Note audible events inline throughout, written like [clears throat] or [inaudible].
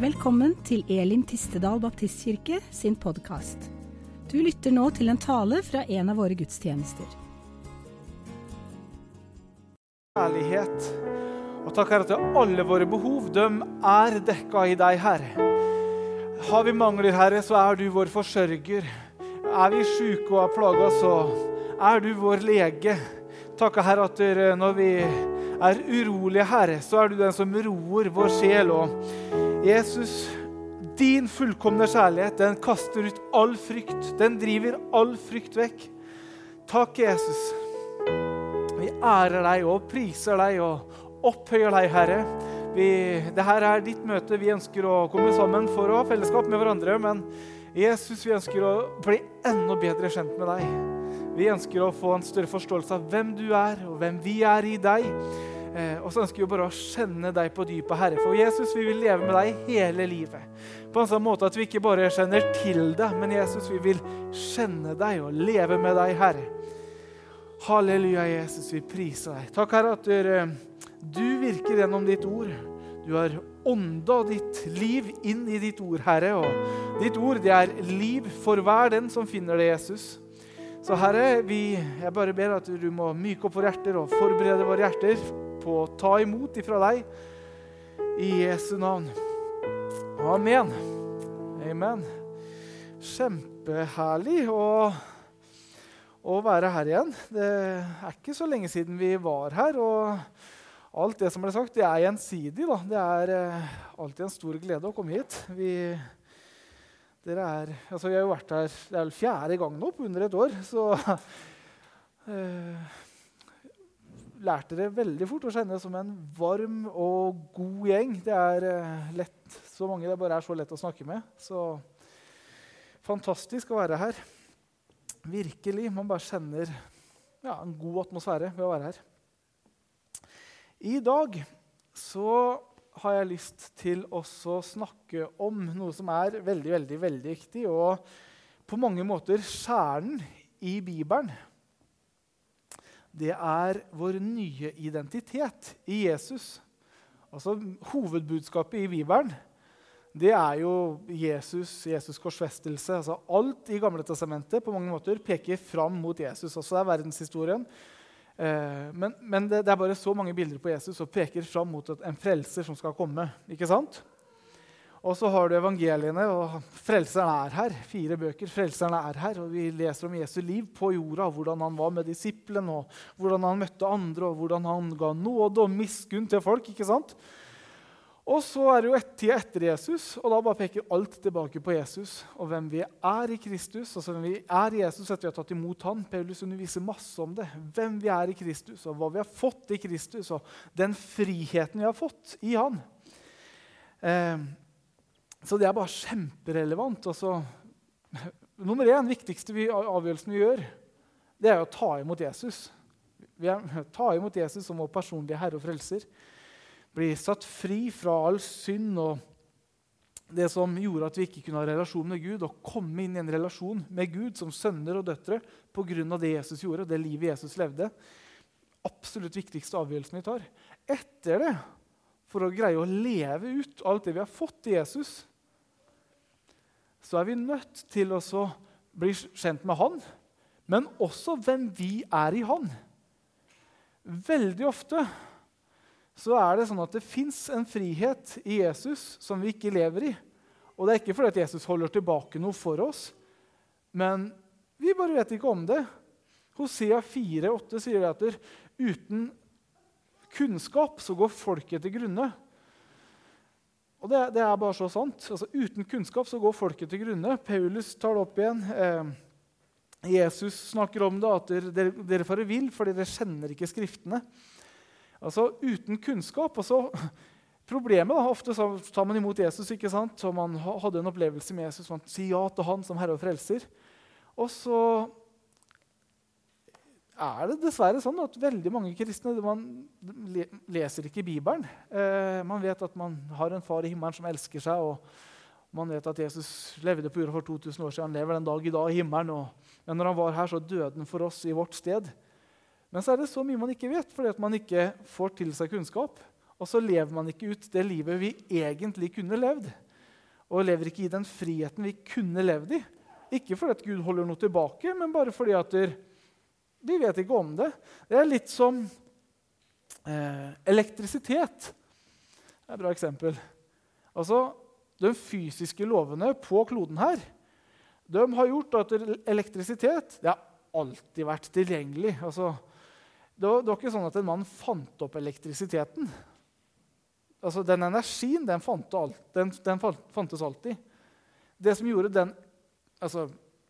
Velkommen til Elim Tistedal Baptistkirke sin podkast. Du lytter nå til en tale fra en av våre gudstjenester. Kjærlighet. Og takk, Herre, at alle våre behov de er dekka i deg, Herre. Har vi mangler, Herre, så er du vår forsørger. Er vi syke og er plaga, så er du vår lege. Takk, Herre, at når vi er urolige, Herre, så er du den som roer vår sjel. Og Jesus, din fullkomne kjærlighet, den kaster ut all frykt. Den driver all frykt vekk. Takk, Jesus. Vi ærer deg og priser deg og opphøyer deg, Herre. Vi, Dette er ditt møte. Vi ønsker å komme sammen for å ha fellesskap med hverandre. Men Jesus, vi ønsker å bli enda bedre kjent med deg. Vi ønsker å få en større forståelse av hvem du er, og hvem vi er i deg. Eh, og så ønsker vi bare å kjenne deg på dypet, Herre. For Jesus, vi vil leve med deg hele livet. På en sånn måte at vi ikke bare kjenner til deg, men Jesus, vi vil kjenne deg og leve med deg, Herre. Halleluja, Jesus, vi priser deg. Takk, Herre, at du virker gjennom ditt ord. Du har ånda ditt liv inn i ditt ord, Herre. Og ditt ord det er liv for hver den som finner det, Jesus. Så Herre, vi, jeg bare ber at du må myke opp våre hjerter og forberede våre hjerter på å ta imot ifra deg. I Jesu navn. Amen. Amen. Kjempeherlig å, å være her igjen. Det er ikke så lenge siden vi var her. og Alt det som ble sagt, det er gjensidig. Da. Det er eh, alltid en stor glede å komme hit. Vi, dere er, altså vi har jo vært her det er vel fjerde gang nå på under et år. Så eh, lærte dere veldig fort å kjenne som en varm og god gjeng. Det er eh, lett, så mange det bare er så lett å snakke med. Så fantastisk å være her. Virkelig. Man bare kjenner ja, en god atmosfære ved å være her. I dag så har jeg lyst til å snakke om noe som er veldig, veldig, veldig viktig, og på mange måter kjernen i Bibelen det er vår nye identitet i Jesus. Altså Hovedbudskapet i Bibelen det er jo Jesus, Jesus' korsfestelse. Altså, alt i Gamle testamentet på mange måter peker fram mot Jesus. Altså, det er verdenshistorien. Eh, men, men det, det, er bare så mange bilder på Jesus og peker fram mot en frelser som skal komme. ikke sant? Og så har du evangeliene, og frelseren er her. Fire bøker. Frelseren er her, og Vi leser om Jesu liv på jorda, hvordan han var med disiplene, og hvordan han møtte andre, og hvordan han ga nåde og miskunn til folk. ikke sant? Og så er det jo et tida etter Jesus, og da bare peker alt tilbake på Jesus og hvem vi er i Kristus. altså hvem vi er i Jesus etter vi har tatt imot han. Paulus underviser masse om det. Hvem vi er i Kristus, og hva vi har fått i Kristus, og den friheten vi har fått i han. Eh, så det er bare kjemperelevant. Altså, [laughs] nummer én, viktigste vi, avgjørelsen vi gjør, det er å ta imot Jesus. Vi er, [laughs] ta imot Jesus som vår personlige herre og frelser. Bli satt fri fra all synd og det som gjorde at vi ikke kunne ha relasjon med Gud, og komme inn i en relasjon med Gud som sønner og døtre pga. det Jesus gjorde, det livet Jesus levde. Absolutt viktigste avgjørelsen vi tar. Etter det, for å greie å leve ut alt det vi har fått i Jesus, så er vi nødt til å bli kjent med han, men også hvem vi er i han. Veldig ofte så er det sånn at det fins en frihet i Jesus som vi ikke lever i. Og det er ikke fordi at Jesus holder tilbake noe for oss, men vi bare vet ikke om det. Hosea 4,8 sier at uten kunnskap så går folket til grunne. Og det, det, er bare så sant. Altså, uten kunnskap så går folket til grunne. Paulus tar det opp igjen. Eh, Jesus snakker om det, at dere, dere farer vill fordi dere kjenner ikke Skriftene. Altså, Uten kunnskap altså, Problemet da, Ofte så tar man imot Jesus, ikke sant? så man hadde en opplevelse med Jesus. Man sier ja til han som herre og frelser. Og så er det dessverre sånn at veldig mange kristne man leser ikke Bibelen. Eh, man vet at man har en far i himmelen som elsker seg, og man vet at Jesus levde på jorda for 2000 år siden. Han lever den dag i dag i himmelen. Og, men når han var her, så døde han for oss i vårt sted. Men så er det så mye man ikke vet, fordi at man ikke får til seg kunnskap. Og så lever man ikke ut det livet vi egentlig kunne levd. Og lever ikke i den friheten vi kunne levd i. Ikke fordi at Gud holder noe tilbake, men bare fordi at vi vet ikke om det. Det er litt som eh, elektrisitet. Det er et bra eksempel. Altså, De fysiske lovene på kloden her de har gjort at elektrisitet det har alltid vært tilgjengelig. Altså, det, var, det var ikke sånn at en mann fant opp elektrisiteten. Altså, Den energien den, fant den, den fantes alltid. Det som gjorde den altså,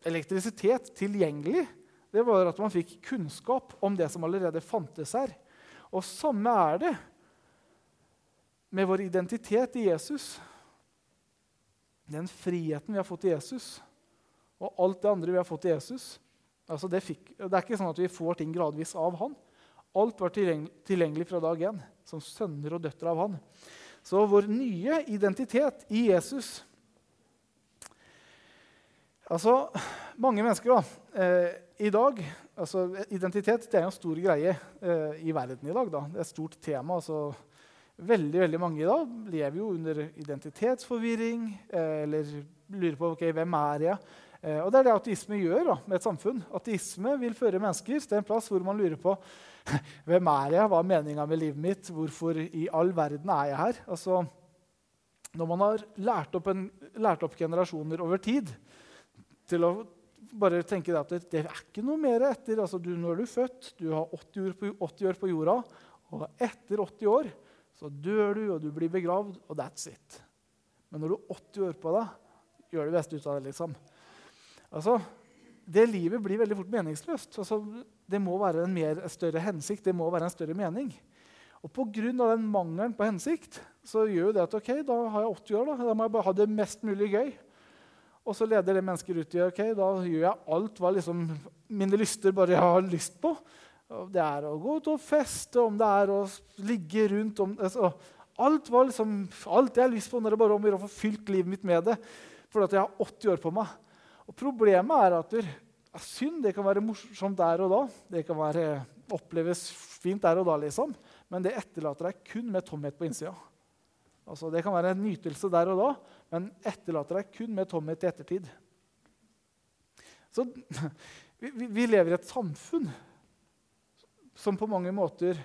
elektrisitet tilgjengelig, det var at man fikk kunnskap om det som allerede fantes her. Og samme er det med vår identitet i Jesus. Den friheten vi har fått i Jesus, og alt det andre vi har fått i Jesus. Altså det, fikk, det, er ikke sånn at vi får ting gradvis av han. Alt var tilgjengelig fra dag én, som sønner og døtre av han. Så vår nye identitet i Jesus Altså, Mange mennesker da, eh, i dag altså Identitet det er en stor greie eh, i verden i dag. Da. Det er et stort tema. altså Veldig veldig mange i dag lever jo under identitetsforvirring eh, eller lurer på okay, hvem er jeg eh, Og Det er det ateisme gjør da, med et samfunn. Ateisme vil føre mennesker til en plass hvor man lurer på [laughs] hvem er jeg, hva er meninga med livet mitt, hvorfor i all verden er jeg her? Altså, når man har lært opp, en, lært opp generasjoner over tid til å bare tenke at det, det er ikke noe mer etter. Altså, du, nå er du født, du har 80 år, på, 80 år, på, jorda, og etter 80 år så dør du, og du blir begravd, og that's it. Men når du har 80 år på deg, gjør det beste ut av det. liksom. Altså, Det livet blir veldig fort meningsløst. Altså, det må være en mer, større hensikt, det må være en større mening. Og Pga. den mangelen på hensikt så gjør det at ok, da har jeg 80 år. Da, da må jeg bare ha det mest mulig gøy. Og så leder det mennesker ut i ok, da gjør jeg alt hva liksom mine lyster bare jeg har lyst på. Det er å gå ut og feste, om det er å ligge rundt om, altså, alt, liksom, alt jeg har lyst på, når det bare om å få fylt livet mitt med det. Fordi jeg har 80 år på meg. Og Problemet er at synd det kan være morsomt der og da. Det kan være, oppleves fint der og da, liksom. men det etterlater deg kun med tomhet på innsida. Altså, det kan være en nytelse der og da, men etterlater deg kun med tomhet i ettertid. Så vi, vi, lever i et samfunn som på mange måter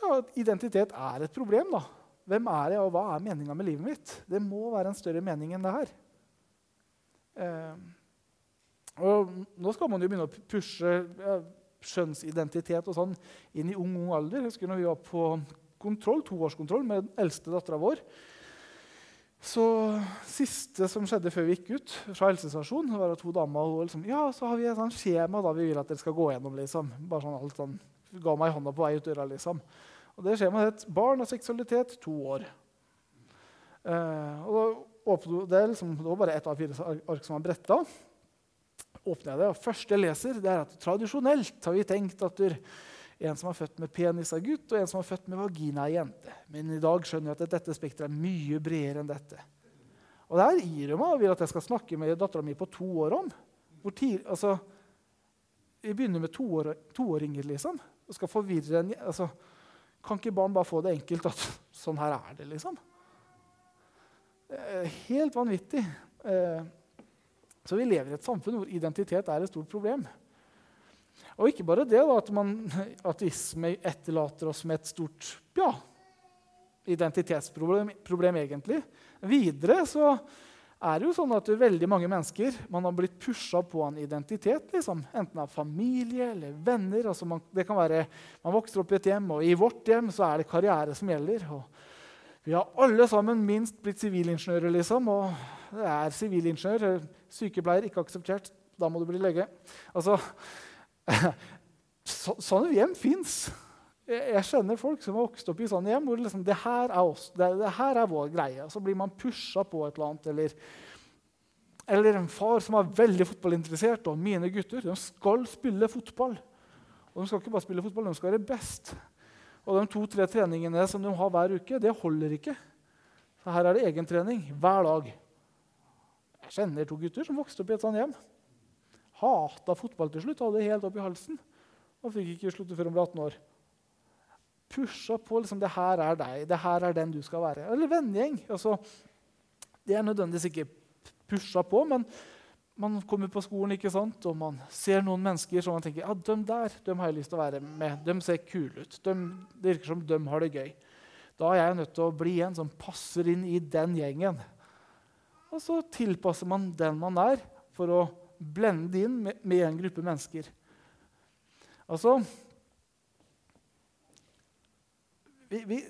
ja, Identitet er et problem. da. Hvem er jeg, og hva er meninga med livet mitt? Det må være en større mening enn det her. Eh, og nå skal man jo begynne å pushe ja, skjønnsidentitet og sånn inn i ung, ung alder. Jeg husker når vi var på kontroll, toårskontroll med den eldste dattera vår. Så siste som skjedde før vi gikk ut fra helsestasjonen, var at damer liksom, ja, så har vi et sånt skjema da vi vil at dere skal gå gjennom. liksom. Bare sånn alt sånn, Ga meg hånda på vei ut døra. liksom. Og Det skjemaet het 'Barn og seksualitet to år'. Eh, og da det, liksom, det var bare ett av fire ark som var bretta. åpner jeg det, og første jeg leser, det er at tradisjonelt har vi tenkt at der, en som er født med penis, er gutt, og en som er født med vagina, er jente. Men i dag skjønner jeg at dette spekteret er mye bredere enn dette. Og det her gir meg vil at jeg skal snakke med dattera mi på to år om. Hvor tid, altså, Vi begynner med toår, toåringer, liksom. og skal forvirre en, altså, Kan ikke barn bare få det enkelt at [laughs] sånn her er det, liksom? Er helt vanvittig. Eh, så vi lever i et samfunn hvor identitet er et stort problem. Og ikke bare det, da, at man, ateisme etterlater oss med et stort ja, identitetsproblem, problem, egentlig. Videre så er det jo sånn at veldig mange mennesker man har blitt pusha på en identitet. Liksom. Enten av familie eller venner. Altså man, det kan være, man vokser opp i et hjem, og i vårt hjem så er det karriere som gjelder. vi har alle sammen minst blitt sivilingeniører, liksom. Og det er sivilingeniør. Sykepleier ikke akseptert. Da må du bli lege. Altså, [laughs] så, sånne hjem fins. Jeg, jeg kjenner folk som har vokst opp i sånne hjem hvor liksom, det, her er oss, det, det, her er vår greie. Så blir man pusha på et eller annet. Eller, eller en far som er veldig fotballinteressert. Og mine gutter de skal spille fotball. Og de skal ikke bare spille fotball, de skal være best. Og de to-tre treningene som de har hver uke, det holder ikke. Så her er det egentrening hver dag. Jeg kjenner to gutter som vokste opp i et sånt hjem. Hata fotball til slutt, hadde det helt opp i halsen. Og fikk ikke slutte før hun ble 18 år. Pusha på liksom, 'Det her er deg. Det her er den du skal være.' Eller vennegjeng. Altså, Det er nødvendigvis ikke pusha på, men man kommer på skolen ikke sant? og man ser noen mennesker som man tenker ja, dem der dem har jeg lyst til å være med. De ser kule ut. De, det virker som de har det gøy. Da er jeg nødt til å bli en som passer inn i den gjengen. Og så tilpasser man den man er, for å blende inn med, med en gruppe mennesker. Altså vi, vi,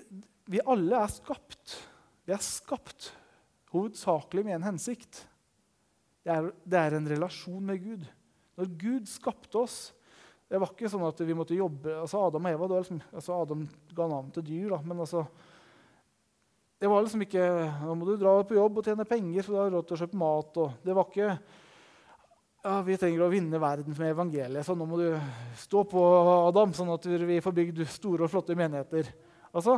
vi alle er skapt. Vi er skapt hovedsakelig med en hensikt. Det er, det er, en relasjon med Gud. Når Gud skapte oss Det var ikke sånn at vi måtte jobbe altså Adam og Eva, liksom, altså Adam ga navn til dyr, da, men altså Det var liksom ikke Nå må du dra på jobb og tjene penger, så du har råd til å kjøpe mat. Og det var ikke ja, vi trenger å vinne verden med evangeliet, så nå må du stå på, Adam, sånn at vi får bygd store og flotte menigheter. Altså,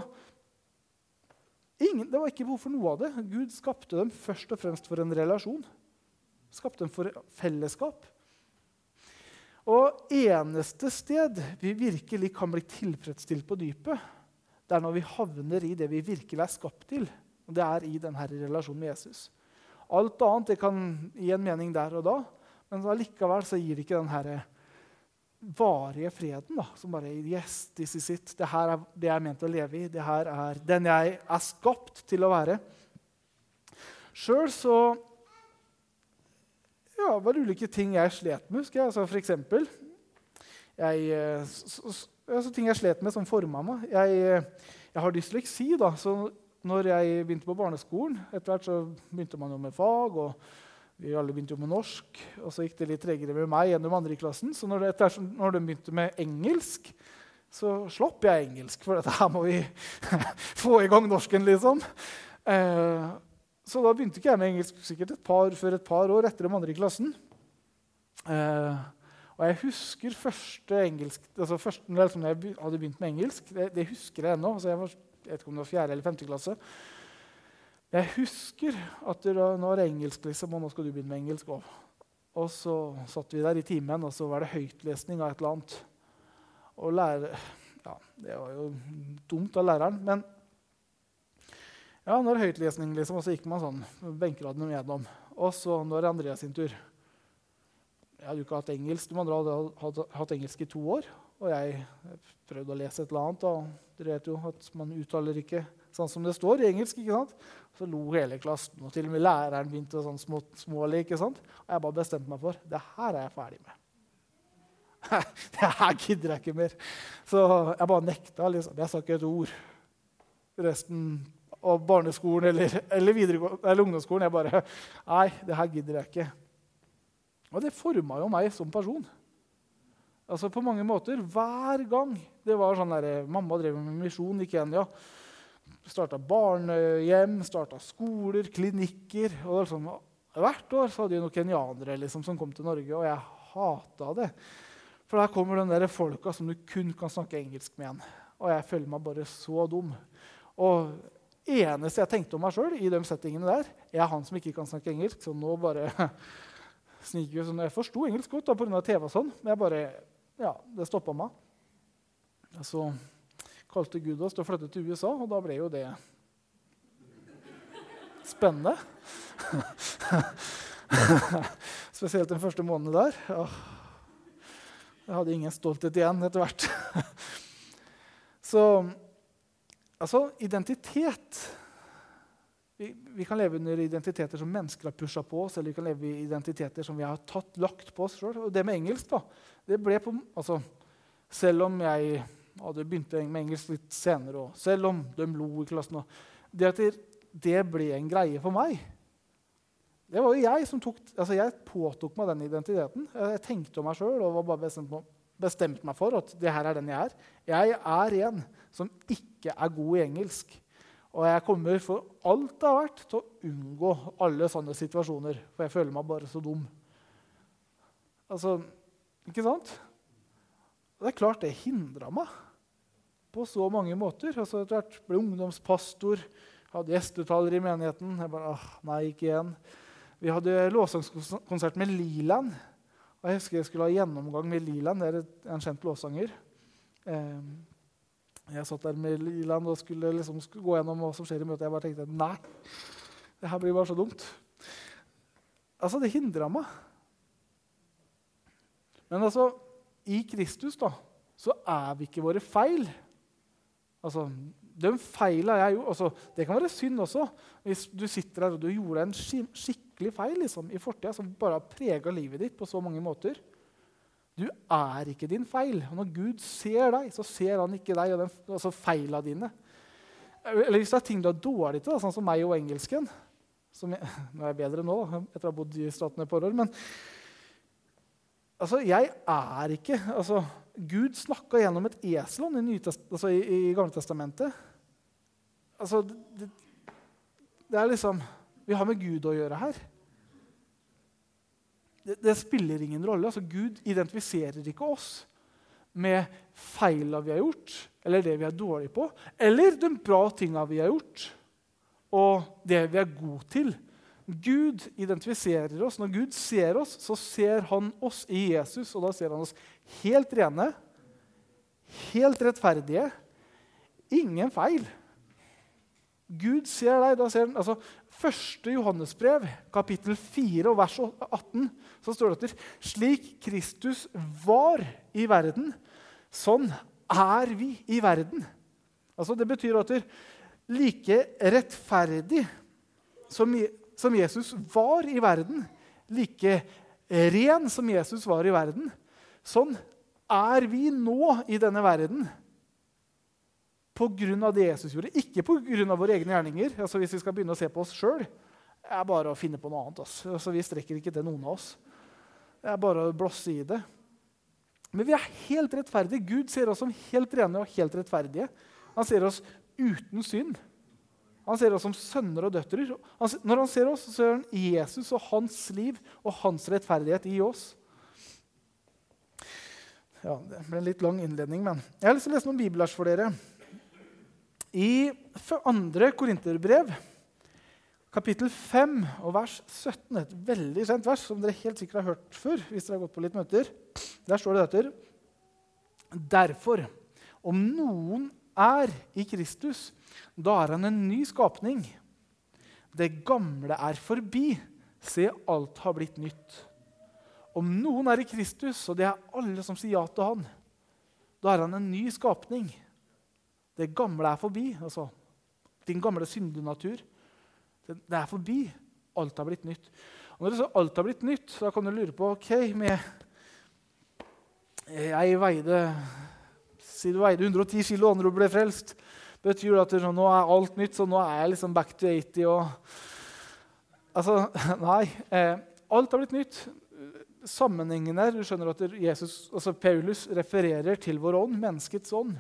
ingen, Det var ikke behov for noe av det. Gud skapte dem først og fremst for en relasjon. Skapte dem for fellesskap. Og eneste sted vi virkelig kan bli tilfredsstilt på dypet, det er når vi havner i det vi virkelig er skapt til. Og det er i denne relasjonen med Jesus. Alt annet det kan gi en mening der og da, men allikevel så gir det ikke den herre varige freden. da, Som bare Yes, this is it. Det her er det jeg er ment å leve i. Det her er den jeg er skapt til å være. Sjøl så ja, var det ulike ting jeg slet med. husker jeg. Altså, for eksempel jeg, altså, Ting jeg slet med som forma meg. Jeg, jeg, har dysleksi, da, så når jeg begynte på barneskolen Etter hvert så begynte man jo med fag. og vi alle begynte jo med norsk, og så gikk det litt tregere med meg enn de andre i klassen. Så når, det, når de begynte med engelsk, så slapp jeg engelsk. For dette her må vi [laughs] få i gang norsken, liksom. Eh, så da begynte ikke jeg med engelsk sikkert et par, før et par år etter de andre i klassen. Eh, og jeg husker første engelsk, altså første, liksom, når jeg hadde begynt med engelsk. Det, det husker jeg ennå. Altså jeg, jeg vet ikke om det var fjerde eller femte klasse. Jeg husker at det var engelsk, liksom, og nå skal du begynne med engelsk òg. Og så satt vi der i timen, og så var det høytlesning av et eller annet. Og lære, ja, Det var jo dumt av læreren, men ja, når høytlesning, liksom, og så gikk man sånn benkeradene gjennom. Og så når det Andreas sin tur. Jeg hadde jo ikke hatt engelsk. De andre hadde hatt engelsk i to år. Og jeg prøvde å lese et eller annet. Og dere vet jo at man uttaler ikke sånn som det står i engelsk. ikke sant? Så lo hele klassen, og til og med læreren begynte sånn små, smålig. ikke sant? Og jeg bare bestemte meg for det her er jeg ferdig med. [laughs] det her gidder jeg ikke mer. Så jeg bare nekta. liksom. Jeg sa ikke et ord. Resten av barneskolen eller, eller, eller ungdomsskolen jeg bare Nei, det her gidder jeg ikke. Og det forma jo meg som person. Altså på mange måter. Hver gang det var sånn der, Mamma drev med misjon i Kenya. Starta barnehjem, starta skoler, klinikker. og liksom, Hvert år så hadde vi noen kenyanere liksom, som kom til Norge, og jeg hata det. For der kommer de der folka som du kun kan snakke engelsk med igjen. Og jeg føler meg bare så dum. Og eneste jeg tenkte om meg sjøl i de settingene der, er han som ikke kan snakke engelsk. Så nå bare [laughs] sniker sånn. Jeg forsto engelsk godt pga. TV og sånn, men jeg bare, ja, det stoppa meg. Så kalte Gud oss til å flytte til USA, og da ble jo det spennende. [laughs] Spesielt den første måneden der. Jeg hadde ingen stolthet igjen etter hvert. [laughs] Så altså, identitet vi, vi, kan leve under identiteter som mennesker har pusha på oss, eller vi kan leve i identiteter som vi har tatt, lagt på oss sjøl. Og det med engelsk, da det ble på, altså, Selv om jeg hadde begynte med engelsk litt senere òg, selv om de lo i klassen. Det at det ble en greie for meg det var jo jeg som tok, altså jeg påtok meg den identiteten. Jeg tenkte om meg sjøl og var bare bestemt, bestemt, meg for at det her er den jeg er. Jeg er en som ikke er god i engelsk. Og jeg kommer for alt det har vært, til å unngå alle sånne situasjoner. For jeg føler meg bare så dum. Altså, ikke sant? Det er klart det hindra meg på så mange måter. Altså, etter hvert ble ungdomspastor, hadde gjestetaler i menigheten. Jeg bare, ah, nei, ikke igjen. Vi hadde lovsangskonsert med Liland. Og jeg husker jeg skulle ha gjennomgang med Liland. Det er en kjent låssanger. Eh, jeg satt der med Liland og skulle liksom gå gjennom hva som skjer i møtet. Jeg bare tenkte nei, Det her blir bare så dumt. Altså, det hindra meg. Men altså, i Kristus da, så er vi ikke våre feil. Altså, de feila jeg gjorde altså, Det kan være synd også. Hvis du sitter der og du gjorde en skikkelig feil liksom, i fortida som bare har prega livet ditt på så mange måter. Du er ikke din feil. Og når Gud ser deg, så ser han ikke deg og den, altså feila dine. Eller hvis det er ting du er dårlig til, sånn som meg og engelsken som jeg, [laughs] Nå er jeg bedre nå, etter å ha bodd i staten et par år. Men altså, jeg er ikke altså, Gud snakka gjennom et esel i, altså, i, i Gamle Testamentet. Altså, det, det, er liksom Vi har med Gud å gjøre her. Det, det spiller ingen rolle. Altså, Gud identifiserer ikke oss med feila vi har gjort, eller det vi er dårlige på, eller de bra tinga vi har gjort, og det vi er gode til. Gud identifiserer oss. Når Gud ser oss, så ser han oss i Jesus, og da ser han oss helt rene, helt rettferdige. Ingen feil. Gud ser deg. da ser han, altså, Første Johannesbrev, kapittel 4, og vers 18, så står det etter slik Kristus var i verden, sånn er vi i verden. Altså, det betyr at like rettferdig som, som Jesus var i verden, like ren som Jesus var i verden, sånn er vi nå i denne verden pga. det Jesus gjorde. Ikke pga. våre egne gjerninger. Altså, hvis vi skal begynne å se på oss sjøl, er bare å finne på noe annet. Altså, vi strekker ikke til noen av oss. Det er bare å blåse i det. Men vi er helt rettferdige. Gud ser oss som helt rene og helt rettferdige. Han ser oss uten synd. Han ser oss som sønner og døtre. Når han ser oss, så ser han Jesus og hans liv og hans rettferdighet i oss. Ja, Det ble en litt lang innledning, men jeg har lyst til å lese noen bibelvers for dere. I 2. Korinterbrev, kapittel 5 og vers 17, et veldig kjent vers som dere helt sikkert har hørt før, hvis dere har gått på litt møter, der står det dette. Derfor, om noen er i Kristus, da er han en ny skapning. Det gamle er forbi. Se, alt har blitt nytt. Om noen er i Kristus, og det er alle som sier ja til han, da er han en ny skapning. Det gamle er forbi. altså Din gamle syndenatur. Det, er forbi. Alt har blitt nytt. Og når det så alt har blitt nytt, da kan du lure på ok, med Jeg veide Si du veide 110 kg og andre ble frelst. Betyr det at nå er alt nytt, så nå er jeg liksom back to 80 og Altså, [laughs] nei. Eh, alt har blitt nytt. Sammenhengen der, du skjønner at Jesus, altså Paulus refererer til vår ånd, menneskets ånd.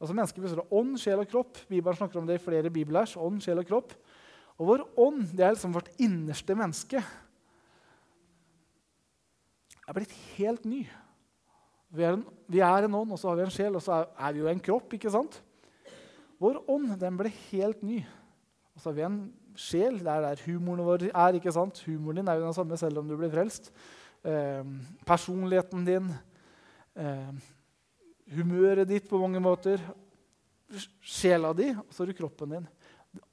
Altså Mennesket består av ånd, sjel og kropp. Bibelen snakker om det i flere bibelers. Ånd, sjel og kropp. Og vår ånd det er liksom vårt innerste menneske. er blitt helt ny. Vi er, en, vi er, en, ånd, og så har vi en sjel, og så er, er vi jo en kropp. ikke sant? Vår ånd den ble helt ny. Og så har vi en sjel. Det er der humoren vår er. ikke sant? Humoren din er jo den samme selv om du blir frelst. Eh, personligheten din. Eh, humøret ditt på mange måter, sjela di, og så har du kroppen din.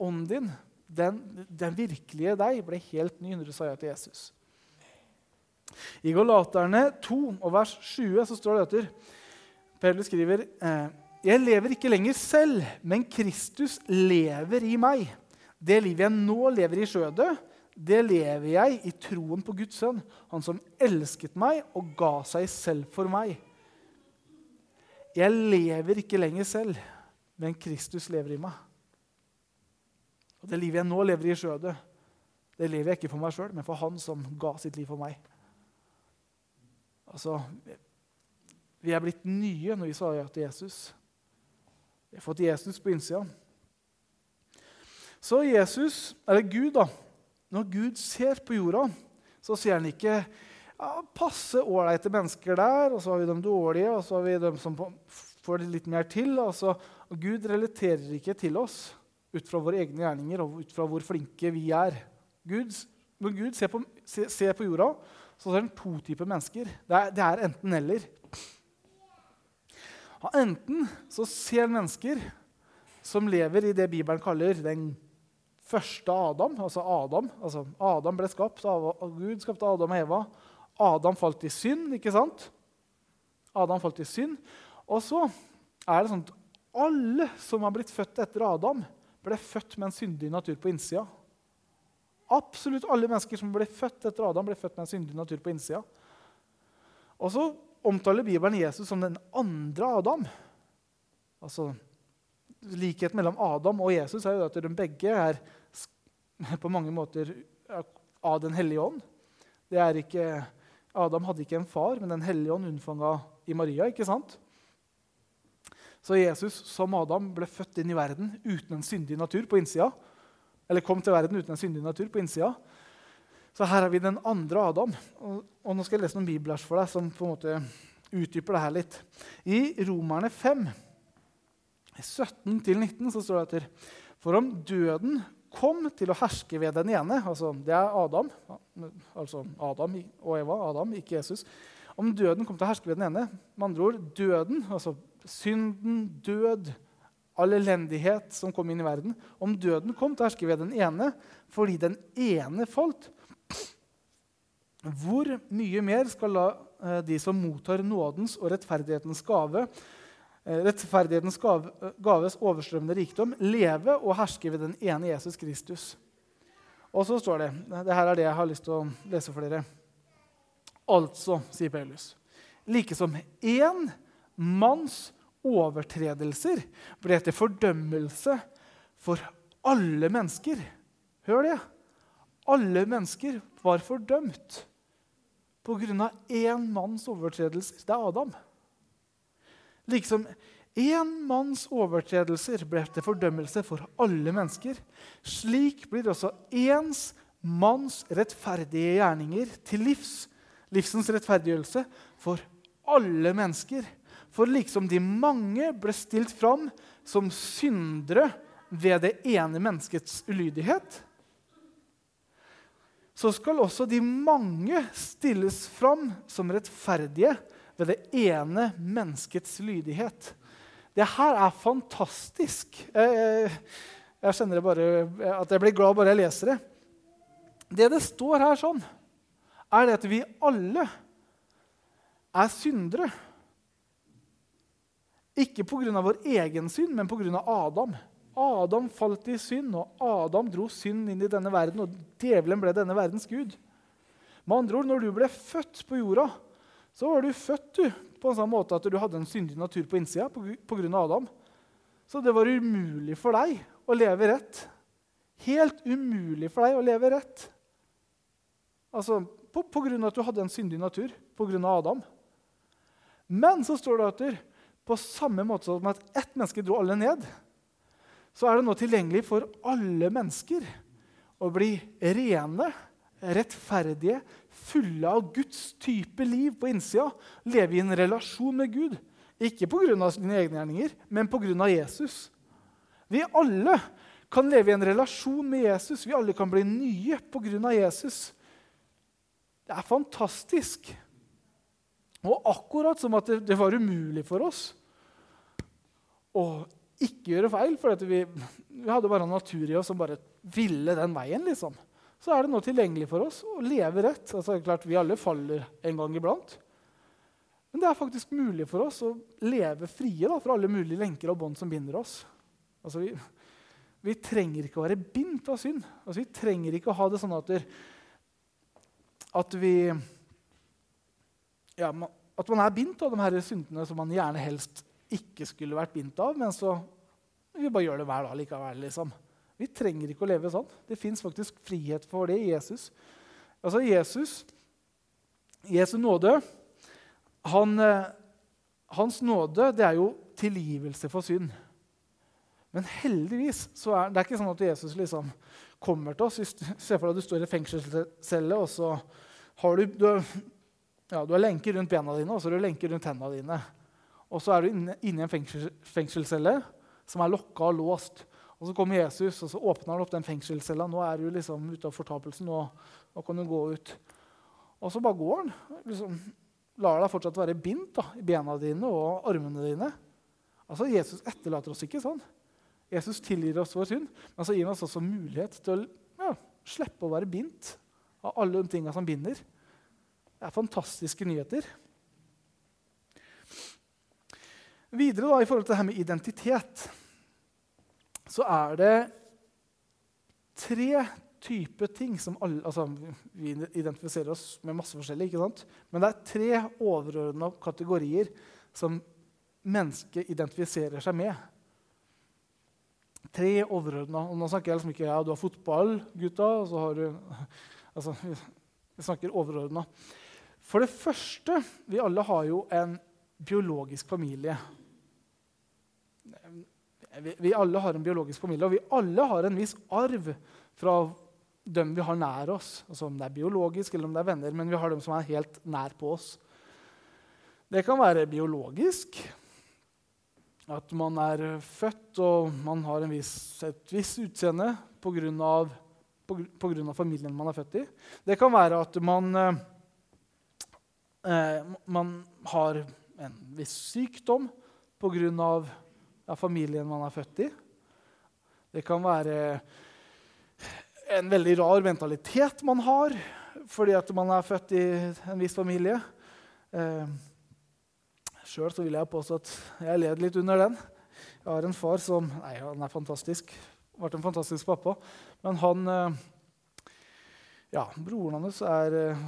Ånden din, den, den, virkelige deg, ble helt ny når du sa ja til Jesus. I Galaterne 2 og vers 20 så står det etter Paulus skriver eh, Jeg lever ikke lenger selv, men Kristus lever i meg. Det livet jeg nå lever i skjødet, det lever jeg i troen på Guds sønn, han som elsket meg og ga seg selv for meg. Jeg lever ikke lenger selv, men Kristus lever i meg. Og Det livet jeg nå lever i skjødet, det lever jeg ikke for meg sjøl, men for Han som ga sitt liv for meg. Altså, Vi er blitt nye når vi sa ja til Jesus. Vi har fått Jesus på innsida. Så Jesus, eller Gud, da, når Gud ser på jorda, så ser han ikke ja, passe ålreite mennesker der, og så har vi de dårlige, og så har vi dem som får litt mer til. Altså, og Gud relaterer ikke til oss ut fra våre egne gjerninger og ut fra hvor flinke vi er. Gud, når Gud ser på, ser på, jorda, så ser han to typer mennesker. Det er, det er enten-eller. Enten så ser mennesker som lever i det Bibelen kaller den første Adam, altså Adam. Altså Adam ble skapt, av Gud skapte Adam og Eva. Adam falt i synd, ikke sant? Adam falt i synd. Og så er det sånn at alle som har blitt født etter Adam, ble født med en syndig natur på innsida. Absolutt alle mennesker som ble født etter Adam, ble født med en syndig natur på innsida. Og så omtaler Bibelen Jesus som den andre Adam. Altså, Likheten mellom Adam og Jesus er jo at de begge er [laughs] på mange måter av Den hellige ånd. Det er ikke, Adam hadde ikke en far, men Den hellige ånd unnfanga i Maria. ikke sant? Så Jesus som Adam ble født inn i verden uten en syndig natur på innsida. Eller kom til verden uten en syndig natur på innsida. Så her har vi den andre Adam. Og, og nå skal jeg lese noen bibelvers for deg som på en måte utdyper det her litt. I Romerne 5, 17-19, så står det etter For om døden kom til å herske ved den ene altså Det er Adam, altså Adam og Eva, Adam, ikke Jesus. Om døden kom til å herske ved den ene, med andre ord døden, altså synden, død, all elendighet som kom inn i verden Om døden kom til hersker herske ved den ene fordi den ene falt, hvor mye mer skal la eh, de som mottar nådens og rettferdighetens gave, eh, rettferdighetens gaves overstrømmende rikdom, leve og herske ved den ene Jesus Kristus? Og så står det det her er det jeg har lyst til å lese for dere. Altså, sier Paulus, like som én manns overtredelser ble til fordømmelse for alle mennesker. Hør det! Alle mennesker var fordømt pga. én manns overtredelser. Det er Adam. Liksom én manns overtredelser ble til fordømmelse for alle mennesker. Slik blir også ens manns rettferdige gjerninger til livs, livsens rettferdiggjørelse, for alle mennesker. For liksom de mange ble stilt fram som syndere ved det ene menneskets ulydighet, så skal også de mange stilles fram som rettferdige ved det ene menneskets lydighet. Det her er fantastisk. Jeg, jeg kjenner bare, at jeg blir glad bare jeg leser det. Det det står her sånn, er at vi alle er syndere. Ikke pga. vår egen synd, men pga. Adam. Adam falt i synd, og Adam dro synd inn i denne verden, og djevelen ble denne verdens gud. Med andre ord, når du ble født på jorda, så var du født du, på en sånn måte at du hadde en syndig natur på innsida pga. Adam. Så det var umulig for deg å leve rett. Helt umulig for deg å leve rett. Altså, på, på grunn av at du hadde en syndig natur pga. Adam. Men så står det at på samme måte som at ett menneske dro alle ned, så er det nå tilgjengelig for alle mennesker å bli rene, rettferdige, fulle av Guds type liv på innsida. Leve i en relasjon med Gud. Ikke pga. sine egne gjerninger, men pga. Jesus. Vi alle kan leve i en relasjon med Jesus. Vi alle kan bli nye pga. Jesus. Det er fantastisk. Og akkurat som at det, det var umulig for oss å ikke gjøre feil, for vi, vi, hadde bare en natur i oss som bare ville den veien, liksom. så er det nå tilgjengelig for oss å leve rett. Altså, klart, Vi alle faller en gang iblant. Men det er faktisk mulig for oss å leve frie da, fra alle mulige lenker og bånd som binder oss. Altså, vi, vi, trenger ikke å være bindt av synd. Altså, vi trenger ikke å ha det sånn at, at vi ja, At man er bindt av de her syndene som man gjerne helst ikke skulle vært bindt av, men så vi bare gjør det hver dag likevel. liksom. Vi trenger ikke å leve sånn. Det fins faktisk frihet for det i Jesus. Altså Jesus, Jesu nåde han, eh, Hans nåde det er jo tilgivelse for synd. Men heldigvis så er det er ikke sånn at Jesus liksom kommer til oss. [laughs] Se for deg at du står i fengselscelle, og så har du, du, ja, du har lenker rundt bena dine og så har du lenker rundt hendene dine. Og så er du inne, inne i en fengsel, fengselscelle som er lokka og låst. Og Så kommer Jesus og så åpner han opp den fengselscella. Nå er du liksom ute av fortapelsen. Nå, nå kan du gå ut. Og så bare går han. Liksom, lar deg fortsatt være bindt i bena dine og armene dine. Altså, Jesus etterlater oss ikke sånn. Jesus tilgir oss vår synd, men så gir han oss også mulighet til å ja, slippe å være bindt av alle de tinga som binder. Det er fantastiske nyheter. Videre da, i forhold til det her med identitet så er det tre typer ting som alle altså, Vi identifiserer oss med masse forskjellig, ikke sant? men det er tre overordna kategorier som mennesket identifiserer seg med. Tre overordna. Nå snakker jeg liksom ikke ja, du har fotball, gutta, og så har du altså, vi snakker overordna. For det første Vi alle har jo en biologisk familie. Vi, vi, alle har en biologisk familie, og vi alle har en viss arv fra dem vi har nær oss. Altså Om det er biologisk eller om det er venner, men vi har dem som er helt nær på oss. Det kan være biologisk. At man er født og man har viss, et visst utseende pga. familien man er født i. Det kan være at man, eh, man har en viss sykdom pga av familien man er født i. Det kan være en veldig rar mentalitet man har fordi at man er født i en viss familie. Eh, Sjøl vil jeg påstå at jeg led litt under den. Jeg har en far som Nei, han er fantastisk. Ble en fantastisk pappa. Men han eh, Ja, broren hans er eh,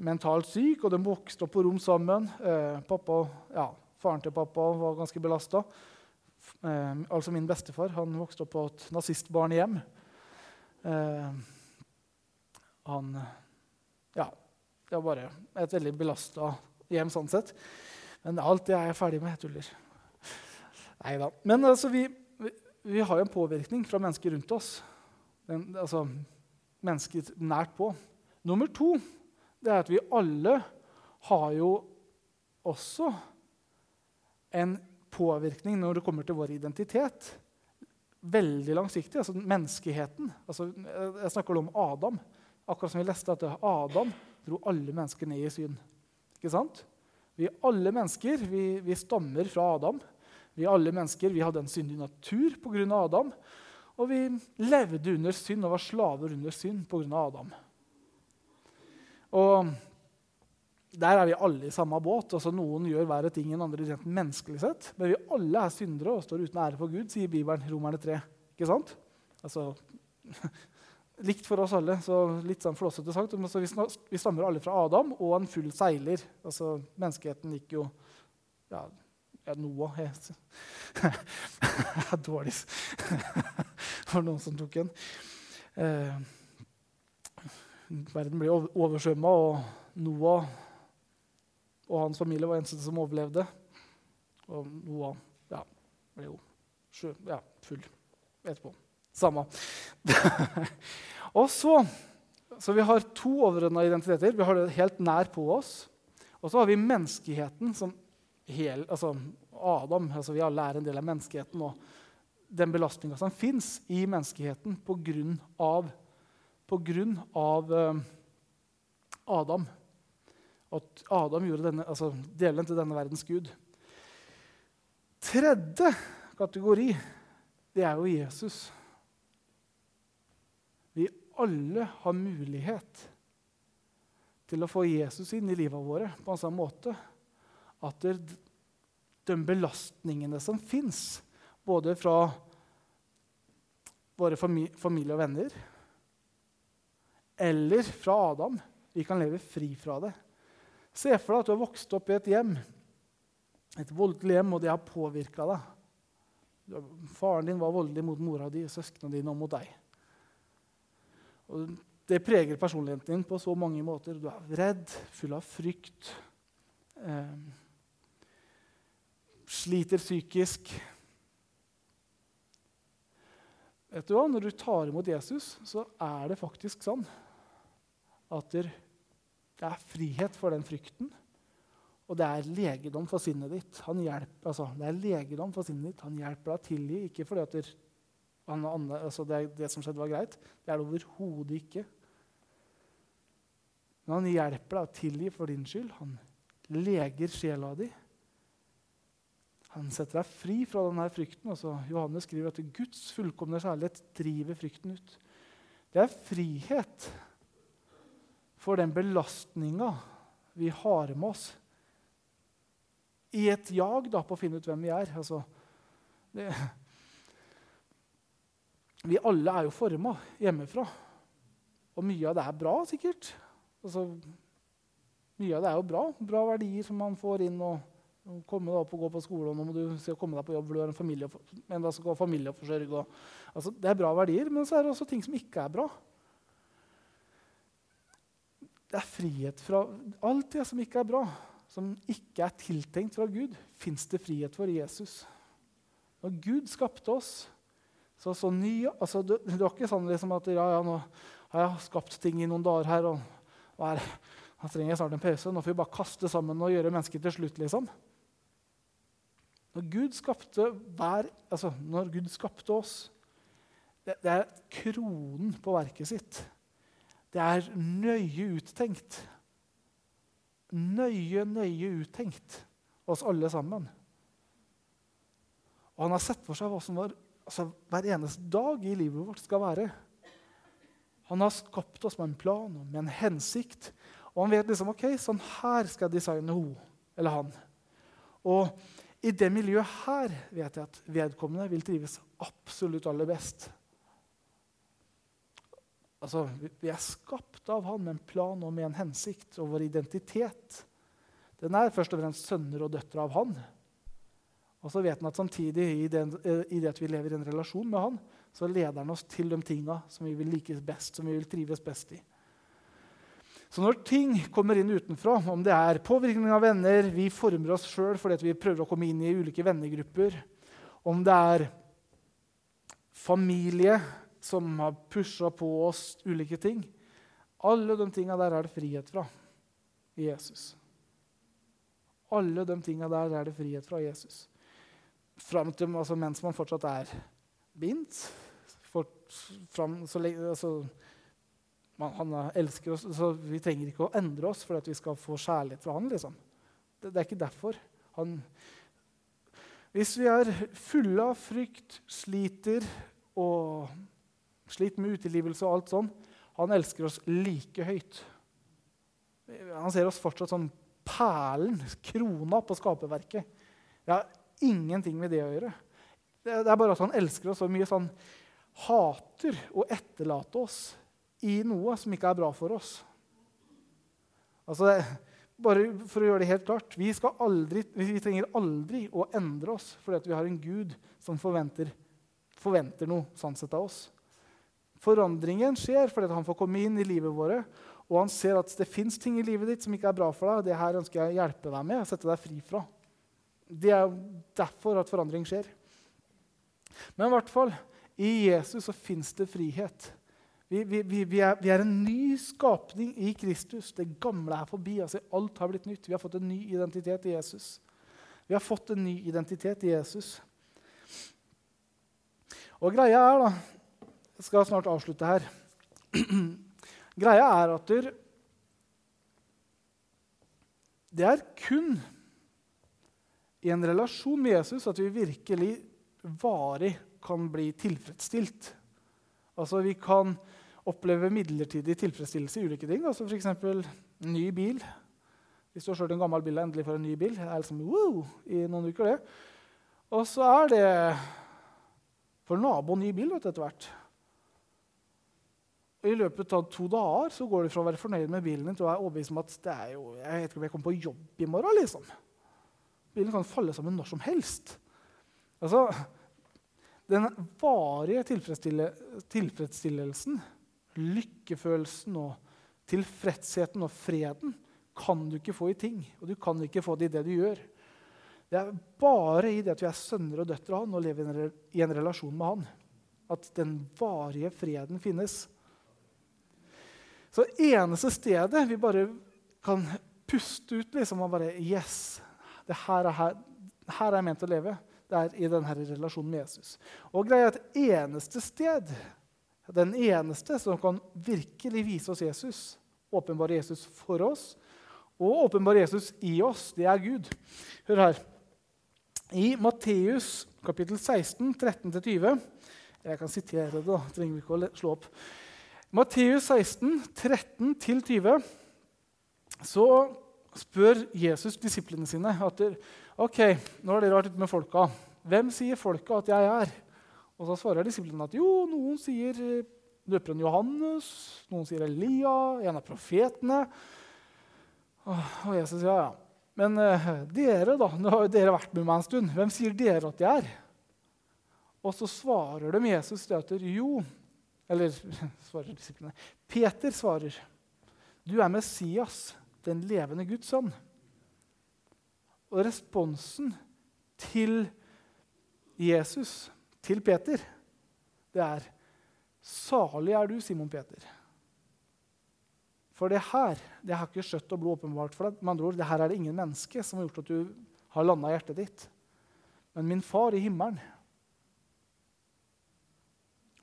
mentalt syk, og de vokste opp på rom sammen. Eh, pappa ja, Faren til pappa var ganske belasta. Eh, altså min bestefar han vokste opp på et nazistbarnehjem. Eh, han Ja, det var bare et veldig belasta hjem sånn sett. Men alt det er jeg ferdig med. Jeg tuller. Nei da. Men altså, vi, vi, vi, har jo en påvirkning fra mennesker rundt oss. Den, altså, mennesker nært på. Nummer to det er at vi alle har jo også en påvirkning når det kommer til vår identitet. Veldig langsiktig. altså Menneskeheten. Altså, jeg snakker om Adam. Akkurat som vi leste at Adam dro alle mennesker ned i syn. Ikke sant? Vi alle mennesker vi, vi stammer fra Adam. Vi alle mennesker vi hadde en syndig natur pga. Adam. Og vi levde under synd og var slaver under synd pga. Adam. Og der er vi alle i samme båt. altså Noen gjør verre ting enn andre rent menneskelig sett. Men vi alle er syndere og står uten ære for Gud, sier Bibelen, Romerne 3. Ikke sant? Altså, [laughs] Likt for oss alle. så Litt sånn flåsete sagt. så vi stammer alle fra Adam og en full seiler. Altså, Menneskeheten gikk jo ja, Noah [laughs] het Dårlig [laughs] for noen som tok en. Eh, verden ble oversvømma, og Noah og hans familie var eneste som overlevde. Og Noah ja, ble jo sjø, ja, full etterpå. Samme. [laughs] og så, så vi har to overordna identiteter. Vi har det helt nær på oss. Og så har vi menneskeheten som hel, altså Adam. altså Vi alle er en del av menneskeheten. Og den belastninga som fins i menneskeheten på grunn av, på grunn av uh, Adam at Adam gjorde denne, altså delen til denne verdens gud. Tredje kategori, det er jo Jesus. Vi alle har mulighet til å få Jesus inn i livet våre på en sånn måte at de belastningene som fins, både fra våre familie og venner eller fra Adam, vi kan leve fri fra det. Se for deg at du har vokst opp i et hjem, et voldelig hjem, og det har påvirka deg. Faren din var voldelig mot mora di, søsknene dine og mot deg. Og det preger personligheten din på så mange måter. Du er redd, full av frykt. Eh, sliter psykisk. Vet du hva? Når du tar imot Jesus, så er det faktisk sånn at det er frihet for den frykten, og det er legedom for sinnet ditt. Hjelper, altså, det er legedom for sinnet ditt. Han hjelper deg å tilgi, ikke fordi at det, altså, det, det, som skjedde, var greit. Det er det overhodet ikke. Men han hjelper deg å tilgi for din skyld. Han leger sjela di. Han setter deg fri fra denne frykten. Altså, Johannes skriver at Guds fullkomne kjærlighet driver frykten ut. Det er frihet for den belastninga vi har med oss i et jag da, på å finne ut hvem vi er. Altså, det, vi alle er jo forma hjemmefra. Og mye av det er bra, sikkert. Altså, mye av det er jo bra. Bra verdier som man får inn. og, komme deg opp og gå på skole, og nå må du se komme deg på jobb, du har en familie, men da skal familie å forsørge. Altså, det er bra verdier, men så er det også ting som ikke er bra. Det er frihet fra alt det som ikke er bra, som ikke er tiltenkt fra Gud, fins det frihet for Jesus. Når Gud skapte oss, så så ny altså, det, det var ikke sånn liksom at ja, ja, nå har jeg skapt ting i noen dager her, og nå trenger jeg snart en pause. Nå får vi bare kaste sammen og gjøre mennesket til slutt. liksom. Når Gud skapte, hver, altså, når Gud skapte oss det, det er kronen på verket sitt. Det er nøye uttenkt. Nøye, nøye uttenkt oss alle sammen. Og han har sett for seg hva som var, altså, hver eneste dag i livet vårt skal være. Han har skapt oss med en plan og med en hensikt. Og han vet liksom, ok, sånn her skal jeg designe hun eller han. Og i det miljøet her vet jeg at vedkommende vil trives absolutt aller best. Altså, Vi er skapt av han med en plan og med en hensikt. Og vår identitet den er først og fremst sønner og døtre av han. Og så vet han at samtidig, i, den, eh, i det at vi lever i en relasjon med han, så leder han oss til de tinga som vi vil like best, som vi vil trives best i. Så når ting kommer inn utenfra, om det er påvirkning av venner, vi former oss sjøl fordi vi prøver å komme inn i ulike vennegrupper, om det er familie som har pusha på oss ulike ting Alle de tinga der er det frihet fra i Jesus. Alle de tinga der er det frihet fra Jesus fram til altså, mens man fortsatt er bindt. For, fram, så, altså, man, han elsker oss, så vi trenger ikke å endre oss for at vi skal få kjærlighet fra han. Liksom. Det, det, er ikke derfor. Han, hvis vi er fulle av frykt, sliter og sliter med utilgivelse og alt sånn Han elsker oss like høyt. Han ser oss fortsatt som perlen, krona på skaperverket. har ingenting med det å gjøre. Det er bare at han elsker oss så mye, så han hater å etterlate oss i noe som ikke er bra for oss. Altså, bare for å gjøre det helt klart Vi, aldri, vi trenger aldri å endre oss fordi vi har en Gud som forventer, forventer noe sånn sett av oss. Forandringen skjer fordi han får komme inn i livet vårt, og han ser at det fins ting i livet ditt som ikke er bra for deg. Det her ønsker jeg å hjelpe deg med sette deg fri fra. Det er derfor at forandring skjer. Men i hvert fall, i Jesus så fins det frihet. Vi, vi, vi, er, vi, er, en ny skapning i Kristus. Det gamle er forbi. altså Alt har blitt nytt. Vi har fått en ny identitet i Jesus. Vi har fått en ny identitet i Jesus. Og greia er, da Jeg skal snart avslutte her. [clears throat] greia er at det er kun i en relasjon med Jesus at vi virkelig varig kan bli tilfredsstilt. Altså Vi kan oppleve midlertidig tilfredsstillelse i ulike ting. Altså F.eks. ny bil. Hvis du har kjørt en gammel bil og endelig får en ny bil, er liksom wow, i noen uker, det. Og så er det for naboen ny bil vet du, etter hvert. I løpet av to dager så går du fra å være fornøyd med bilen din til å være overbevist om at det er jo, jeg vet ikke om jeg kommer på jobb i morgen. liksom. Bilen kan falle sammen når som helst. Altså, Den varige tilfredsstillelsen, lykkefølelsen og tilfredsheten og freden kan du ikke få i ting. Og du kan ikke få det i det du gjør. Det er bare i det at vi er sønner og døtre av han og lever i en relasjon med han, at den varige freden finnes. Så eneste stedet vi bare kan puste ut liksom, og bare Yes, det her er, her, her er jeg ment å leve. Det er i denne relasjonen med Jesus. Og greia er at eneste sted, den eneste som kan virkelig vise oss Jesus, åpenbare Jesus for oss, og åpenbare Jesus i oss, det er Gud. Hør her. I Matteus kapittel 16, 13-20 Jeg kan sitere det, da. trenger vi ikke å slå opp. Matteus 16, 13-20 så spør Jesus disiplene sine at ok, nå har dere vært ute med folka. Hvem sier folka at jeg er? Og så svarer disiplene at jo, noen sier døperen Johannes, noen sier Elia, en av profetene. Og Jesus sier ja, ja. Men uh, dere, da? Nå har jo dere vært med meg en stund. Hvem sier dere at jeg er? Og så svarer de Jesus det at jo Eller [laughs] svarer disiplene. Peter svarer, du er Messias, den levende Guds sønn. Og responsen til Jesus, til Peter, det er Salig er du, Simon Peter. For det her det har ikke kjøtt og blod åpenbart for deg. Med andre ord, det her er det ingen menneske som har gjort at du har landa hjertet ditt. Men min far i himmelen.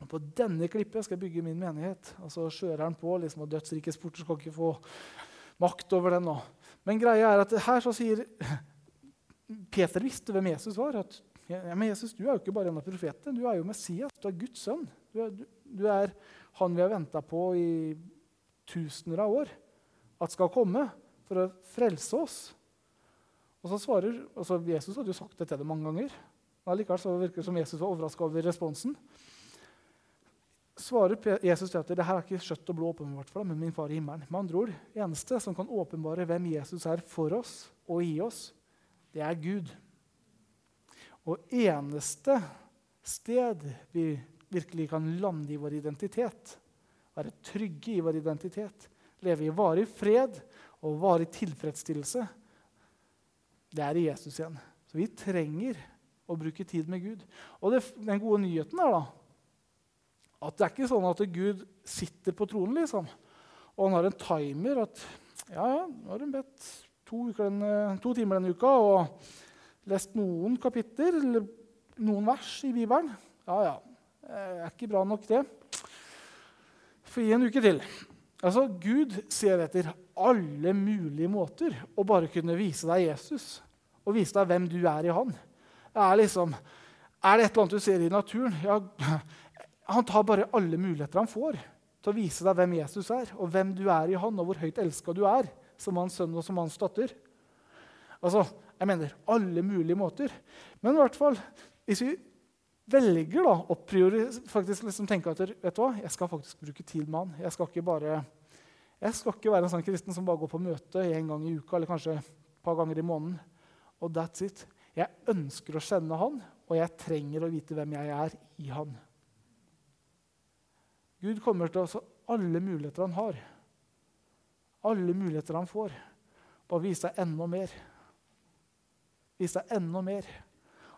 Og På denne klippet skal jeg bygge min menighet. Og så skjører han på liksom, og dødsrikes porter skal ikke få makt over den nå. Men greia er at her så sier Peter visste hvem Jesus var. at ja, men Jesus, Du er jo ikke bare en av profetene, du er jo Messias. Du er Guds sønn. Du er, du, du er han vi har venta på i tusener av år at skal komme for å frelse oss. Og så svarer, altså Jesus hadde jo sagt det til dem mange ganger. Men likevel så virker det som Jesus var overraska over responsen. Svarer Jesus til at det her er ikke kjøtt og blod åpenbart for deg, men min far i himmelen. Med andre ord, eneste som kan åpenbare hvem Jesus er for oss og i oss, det er Gud. Og eneste sted vi virkelig kan lande i vår identitet, være trygge i vår identitet, leve i varig fred og varig tilfredsstillelse, det er i Jesus igjen. Så vi trenger å bruke tid med Gud. Og det, den gode nyheten er da, at det er ikke sånn at Gud sitter på tronen liksom, og han har en timer at ja, ja, nå har hun bedt to, to, timer denne uka og lest noen kapitler eller noen vers i Bibelen. Ja, ja. Det er ikke bra nok, det. For gi en uke til. Altså, Gud ser etter alle mulige måter å bare kunne vise deg Jesus og vise deg hvem du er i Han. Det er liksom, er det et eller annet du ser i naturen? Ja, han tar bare alle muligheter han får til å vise deg hvem Jesus er, og hvem du er i Han, og hvor høyt elska du er som hans sønn og som hans datter. Altså, jeg mener alle mulige måter. Men i hvert fall, hvis vi velger da, å faktisk liksom tenke at vet du hva, jeg skal faktisk bruke tid med han. Jeg skal ikke bare, jeg skal ikke være en sånn kristen som bare går på møte en gang i uka eller kanskje et par ganger i måneden. Og that's it. Jeg ønsker å kjenne han, og jeg trenger å vite hvem jeg er i han. Gud kommer til oss alle muligheter han har. Alle muligheter han får. Bare vise deg enda mer. Vise deg enda mer.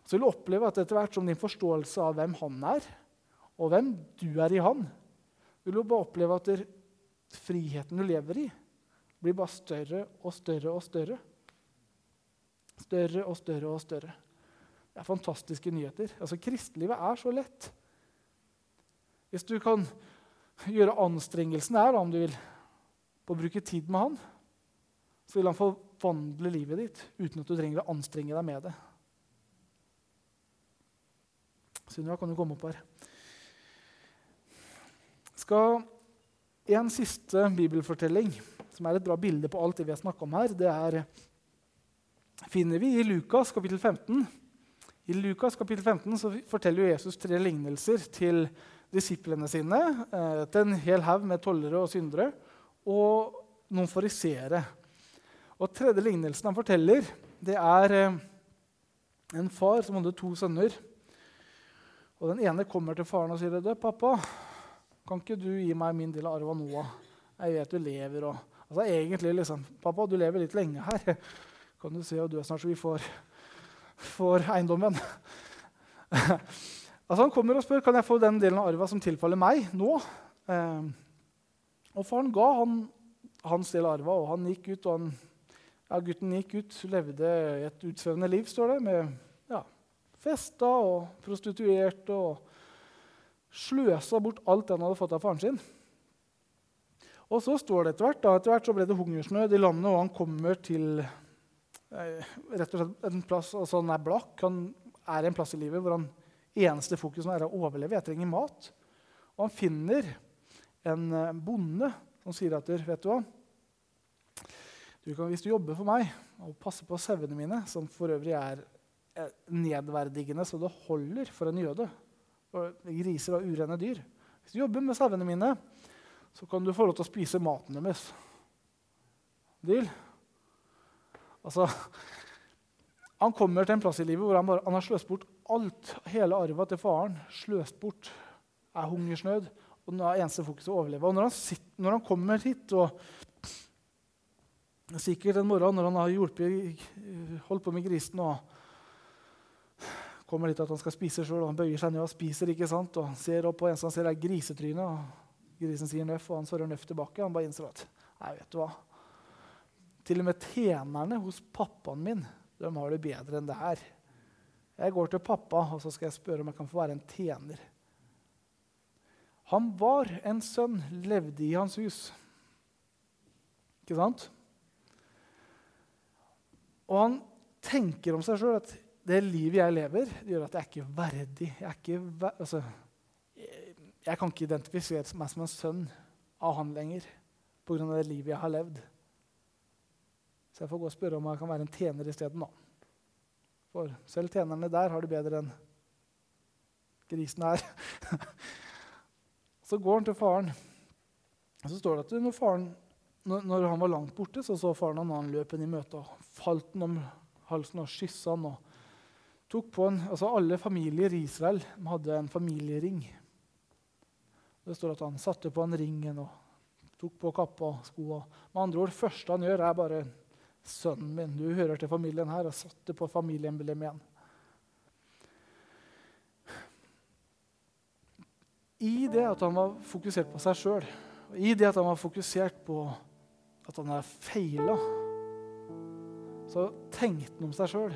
Så vil du oppleve at etter hvert som din forståelse av hvem han er, og hvem du er i han, vil du bare oppleve at friheten du lever i, blir bare større og større og større. Større og større og større. Det er fantastiske nyheter. Altså, Kristelivet er så lett. Hvis du kan gjøre anstrengelsen her, om du vil, på å bruke tid med han, så vil han forvandle livet ditt uten at du trenger å anstrenge deg med det. Sunniva, kan du komme opp her? Skal En siste bibelfortelling, som er et bra bilde på alt det vi har snakka om her, det er, finner vi i Lukas kapittel 15. I Lukas kapittel 15 så forteller Jesus tre lignelser til disiplene sine. Eh, til en hel haug med tollere og syndere og noen fariseere. Og tredje lignelsen han forteller, det er eh, en far som hadde to sønner. Og Den ene kommer til faren og sier, du, 'Pappa, kan ikke du gi meg min del av arva Noah? Jeg vet du lever.' og... Altså egentlig liksom, 'Pappa, du lever litt lenge her. Kan du se og dø snart, så vi får, får eiendommen?' Altså Han kommer og spør kan jeg få den delen av arva som tilfaller meg, nå. Eh, og faren ga han hans del av arva, og han gikk ut. og han, ja, Gutten gikk ut, levde et utsvevende liv, står det, med festa og prostituerte og sløsa bort alt han hadde fått av faren sin. Og så står det etter hvert da, etter hvert så ble det hungersnød i landet, og han kommer til eh, rett og slett en plass, altså Han er blakk. Han er en plass i livet hvor han eneste fokuset er å overleve. Jeg trenger mat. Og han finner en eh, bonde som sier at vet du hva? Du kan, hvis du jobber for meg og passer på sauene mine, som for øvrig er nedverdigende så det holder for en jøde og Griser og urene dyr. Hvis du jobber med sauene mine, så kan du få lov til å spise maten deres. Deal? Altså, han kommer til en plass i livet hvor han, bare, han har sløst bort alt. Hele arva til faren. Sløst bort. Er hungersnød. Og den eneste fokuset å overleve. Og når han, sitter, når han kommer hit og Sikkert en morgen når han har hjulpet, holdt på med grisen og kommer dit at han skal spise sjøl, og han bøyer seg ned og spiser. ikke sant? Og han ser opp på en som ser er grisetrynet. og grisen sier nøff, og han svarer nøff tilbake. Han bare innser at nei, vet du hva, til og med tjenerne hos pappaen min de har det bedre enn det her. Jeg går til pappa og så skal jeg spørre om jeg kan få være en tjener. Han var en sønn, levde i hans hus. Ikke sant? Og han tenker om seg sjøl at det livet jeg lever, det gjør at jeg er ikke verdig. Jeg, er ikke ver altså, jeg, kan ikke identifisere meg som en sønn av han lenger pga. det livet jeg har levd. Så jeg får gå og spørre om jeg kan være en tjener isteden. For selv tjenerne der har det bedre enn grisen her. [laughs] så går han til faren. Og så står det at når, faren, når han var langt borte, så så faren han han løp i møte. og Falt han om halsen og kyssa han. tok på en, altså Alle familier i Israel hadde en familiering. Det står at han satte på en ringen og tok på kappa og skoa. Med andre ord, første han gjør, er bare Sønnen min, du hører til familien her, og satte på familieemblem igjen. I det at han var fokusert på seg sjøl, i det at han var fokusert på at han har feila, så tenkte han om seg sjøl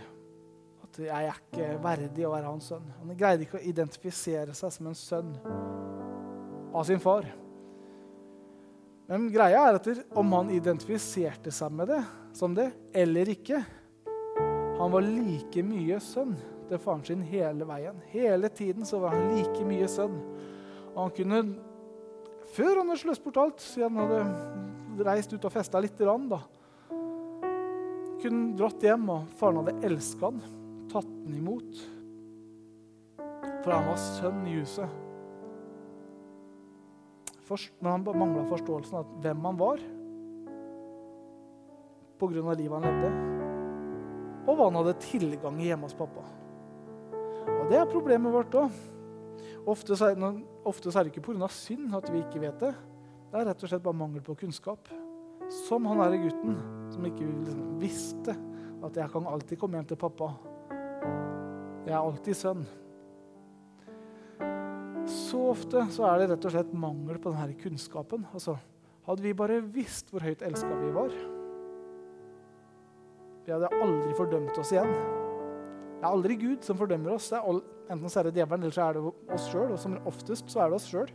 at 'jeg er ikke verdig å være hans sønn'. Han greide ikke å identifisere seg som en sønn av sin far. Men greia er at om han identifiserte seg med det, som det eller ikke Han var like mye sønn til faren sin hele veien. Hele tiden så var han like mye sønn. Og han kunne, før han hadde sløst bort alt, siden han hadde reist ut og festa litt, da, kunne dratt hjem, og faren hadde elska han, tatt han imot. For han var sønn i huset. Men han mangla forståelsen av hvem han var pga. livet han levde, og hva han hadde tilgang i hjemme hos pappa. Og Det er problemet vårt òg. Ofte, ofte, er det ikke pga. synd at vi ikke vet det. Det er rett og slett bare mangel på kunnskap. Som han er i gutten som ikke liksom visste at jeg kan alltid komme hjem til pappa. Jeg er alltid sønn. Så ofte så er det rett og slett mangel på denne kunnskapen. Altså, hadde vi bare visst hvor høyt elska vi var, vi hadde aldri fordømt oss igjen. Det er aldri Gud som fordømmer oss. All, enten så er det djevelen eller så er det oss sjøl. Og som oftest så er det oss sjøl.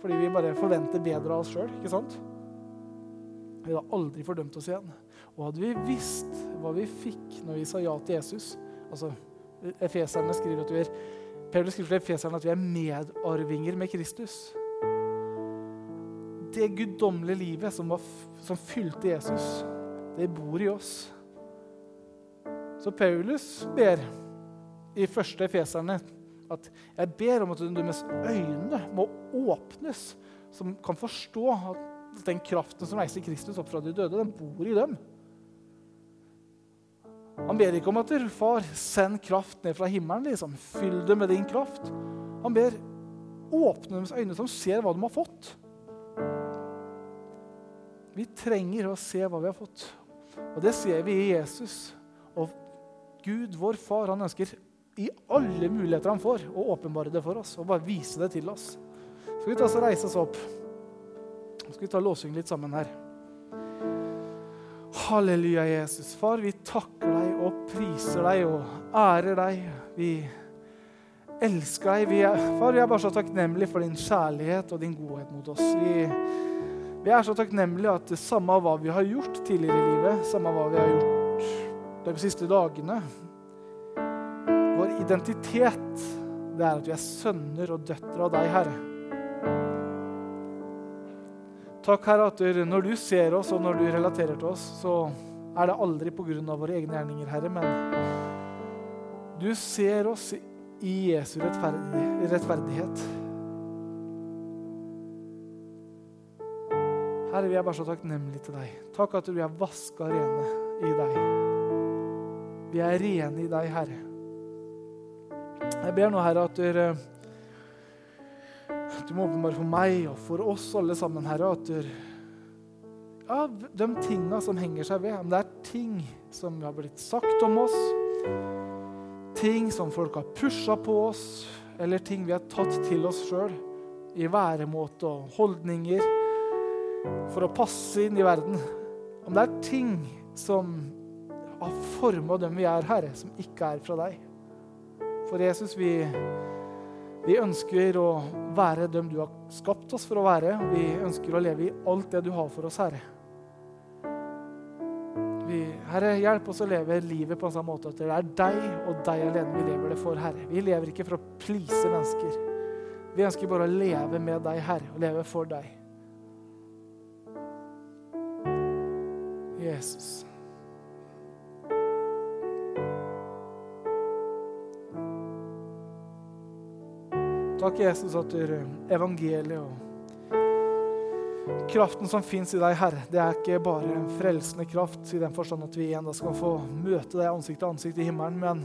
Fordi vi bare forventer bedre av oss sjøl. Vi hadde aldri fordømt oss igjen. Og hadde vi visst hva vi fikk når vi sa ja til Jesus altså Efeserne skriver at vi er, Paulus skriver til Efeserne at vi er medarvinger med Kristus. Det guddommelige livet som, var, som fylte Jesus det bor i oss. Så Paulus ber i første Efeserne at jeg ber om at deres øyne må åpnes, som kan forstå at den kraften som reiser Kristus opp fra de døde, den bor i dem. Han ber ikke om at far, send kraft ned fra himmelen. liksom. Fyll det med din kraft. Han ber åpne deres øyne, som ser hva de har fått. Vi trenger å se hva vi har fått. Og det ser vi i Jesus. Og Gud, vår far, han ønsker i alle muligheter han får, å åpenbare det for oss og bare vise det til oss. Så skal vi ta oss og reise oss opp. Så skal vi ta låsing litt sammen her. Halleluja, Jesus. Far, vi takker deg og priser deg og ærer deg. Vi elsker deg. Vi er, far, vi er bare så takknemlige for din kjærlighet og din godhet mot oss. Vi vi er så takknemlige at samme hva vi har gjort tidligere i livet, samme hva vi har gjort de siste dagene. Vår identitet, det er at vi er sønner og døtre av deg, Herre. Takk, Herre, at når du ser oss, og når du relaterer til oss, så er det aldri pga. våre egne gjerninger, Herre, men du ser oss i Jesu rettferdighet. Herre, vi er bare så takknemlige til deg. Takk at vi er vaska rene i deg. Vi er rene i deg, Herre. Jeg ber nå, Herre, at du, du må åpenbare for meg og for oss alle sammen, Herre, at du, ja, de tinga som henger seg ved, om det er ting som har blitt sagt om oss, ting som folk har pusha på oss, eller ting vi har tatt til oss sjøl i væremåte og holdninger for å passe inn i verden. Om det er ting som har forma dem vi er, Herre, som ikke er fra deg. For Jesus, vi, vi ønsker å være dem du har skapt oss for å være. Vi ønsker å leve i alt det du har for oss, Herre. Vi, herre, hjelp oss å leve livet på en sånn måte at det er deg og deg alene vi lever det for, Herre. Vi lever ikke for å please mennesker. Vi ønsker bare å leve med deg, Herre, og leve for deg. Jesus. Takk, Jesus, at du evangeliet og kraften som fins i deg, Herre, det er ikke bare en frelsende kraft i den forstand at vi igjen skal få møte deg ansikt til ansikt i himmelen, men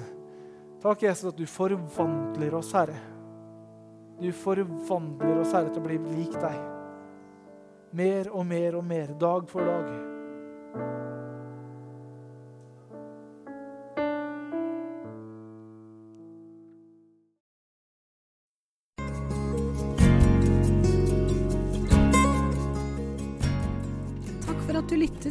takk, Jesus, at du forvandler oss, Herre. Du forvandler oss, Herre, til å bli lik deg. Mer og mer og mer, dag for dag.